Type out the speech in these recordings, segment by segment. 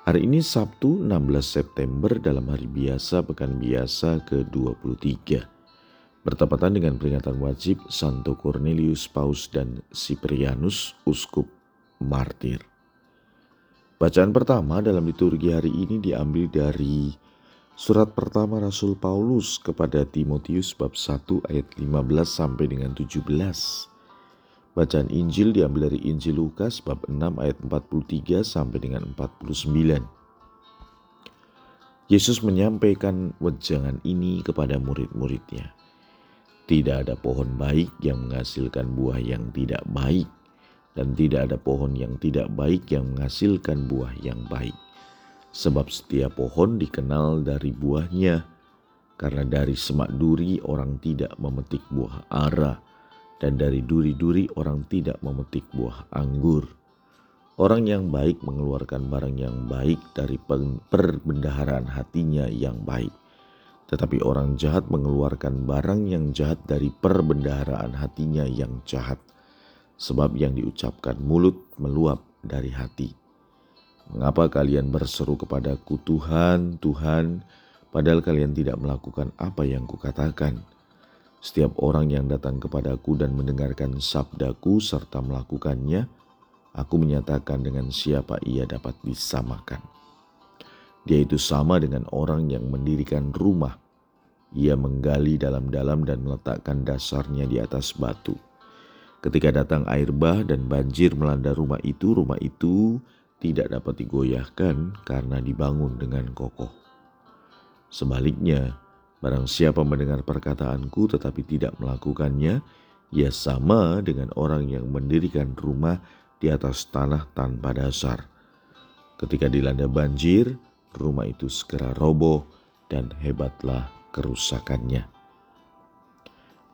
Hari ini Sabtu 16 September dalam hari biasa pekan biasa ke-23. Bertepatan dengan peringatan wajib Santo Cornelius Paus dan Siprianus Uskup Martir. Bacaan pertama dalam liturgi hari ini diambil dari surat pertama Rasul Paulus kepada Timotius bab 1 ayat 15 sampai dengan 17 Bacaan Injil diambil dari Injil Lukas bab 6 ayat 43 sampai dengan 49. Yesus menyampaikan wejangan ini kepada murid-muridnya. Tidak ada pohon baik yang menghasilkan buah yang tidak baik dan tidak ada pohon yang tidak baik yang menghasilkan buah yang baik. Sebab setiap pohon dikenal dari buahnya, karena dari semak duri orang tidak memetik buah ara, dan dari duri-duri orang tidak memetik buah anggur. Orang yang baik mengeluarkan barang yang baik dari perbendaharaan hatinya yang baik. Tetapi orang jahat mengeluarkan barang yang jahat dari perbendaharaan hatinya yang jahat. Sebab yang diucapkan mulut meluap dari hati. Mengapa kalian berseru kepadaku Tuhan, Tuhan, padahal kalian tidak melakukan apa yang kukatakan? Setiap orang yang datang kepadaku dan mendengarkan sabdaku serta melakukannya, aku menyatakan dengan siapa ia dapat disamakan. Dia itu sama dengan orang yang mendirikan rumah. Ia menggali dalam-dalam dan meletakkan dasarnya di atas batu. Ketika datang air bah dan banjir melanda rumah itu, rumah itu tidak dapat digoyahkan karena dibangun dengan kokoh. Sebaliknya, Barang siapa mendengar perkataanku tetapi tidak melakukannya, ia sama dengan orang yang mendirikan rumah di atas tanah tanpa dasar. Ketika dilanda banjir, rumah itu segera roboh dan hebatlah kerusakannya.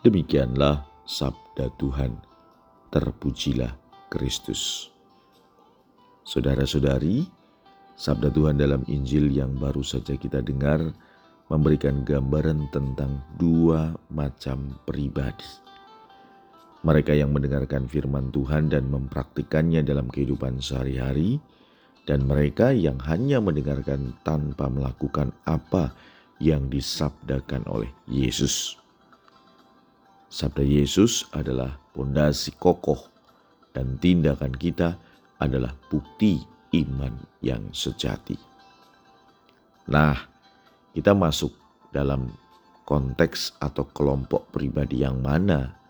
Demikianlah sabda Tuhan. Terpujilah Kristus. Saudara-saudari, sabda Tuhan dalam Injil yang baru saja kita dengar memberikan gambaran tentang dua macam pribadi. Mereka yang mendengarkan firman Tuhan dan mempraktikannya dalam kehidupan sehari-hari, dan mereka yang hanya mendengarkan tanpa melakukan apa yang disabdakan oleh Yesus. Sabda Yesus adalah pondasi kokoh, dan tindakan kita adalah bukti iman yang sejati. Nah, kita masuk dalam konteks atau kelompok pribadi yang mana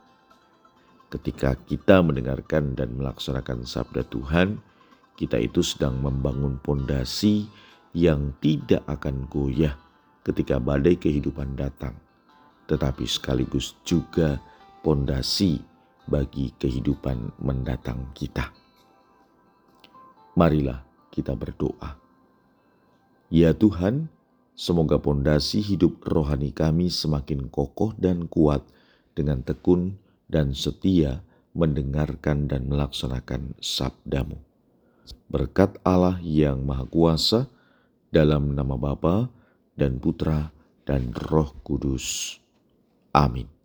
ketika kita mendengarkan dan melaksanakan sabda Tuhan, kita itu sedang membangun pondasi yang tidak akan goyah ketika badai kehidupan datang, tetapi sekaligus juga pondasi bagi kehidupan mendatang kita. Marilah kita berdoa. Ya Tuhan, Semoga pondasi hidup rohani kami semakin kokoh dan kuat dengan tekun dan setia mendengarkan dan melaksanakan sabdamu. Berkat Allah yang Maha Kuasa, dalam nama Bapa dan Putra dan Roh Kudus. Amin.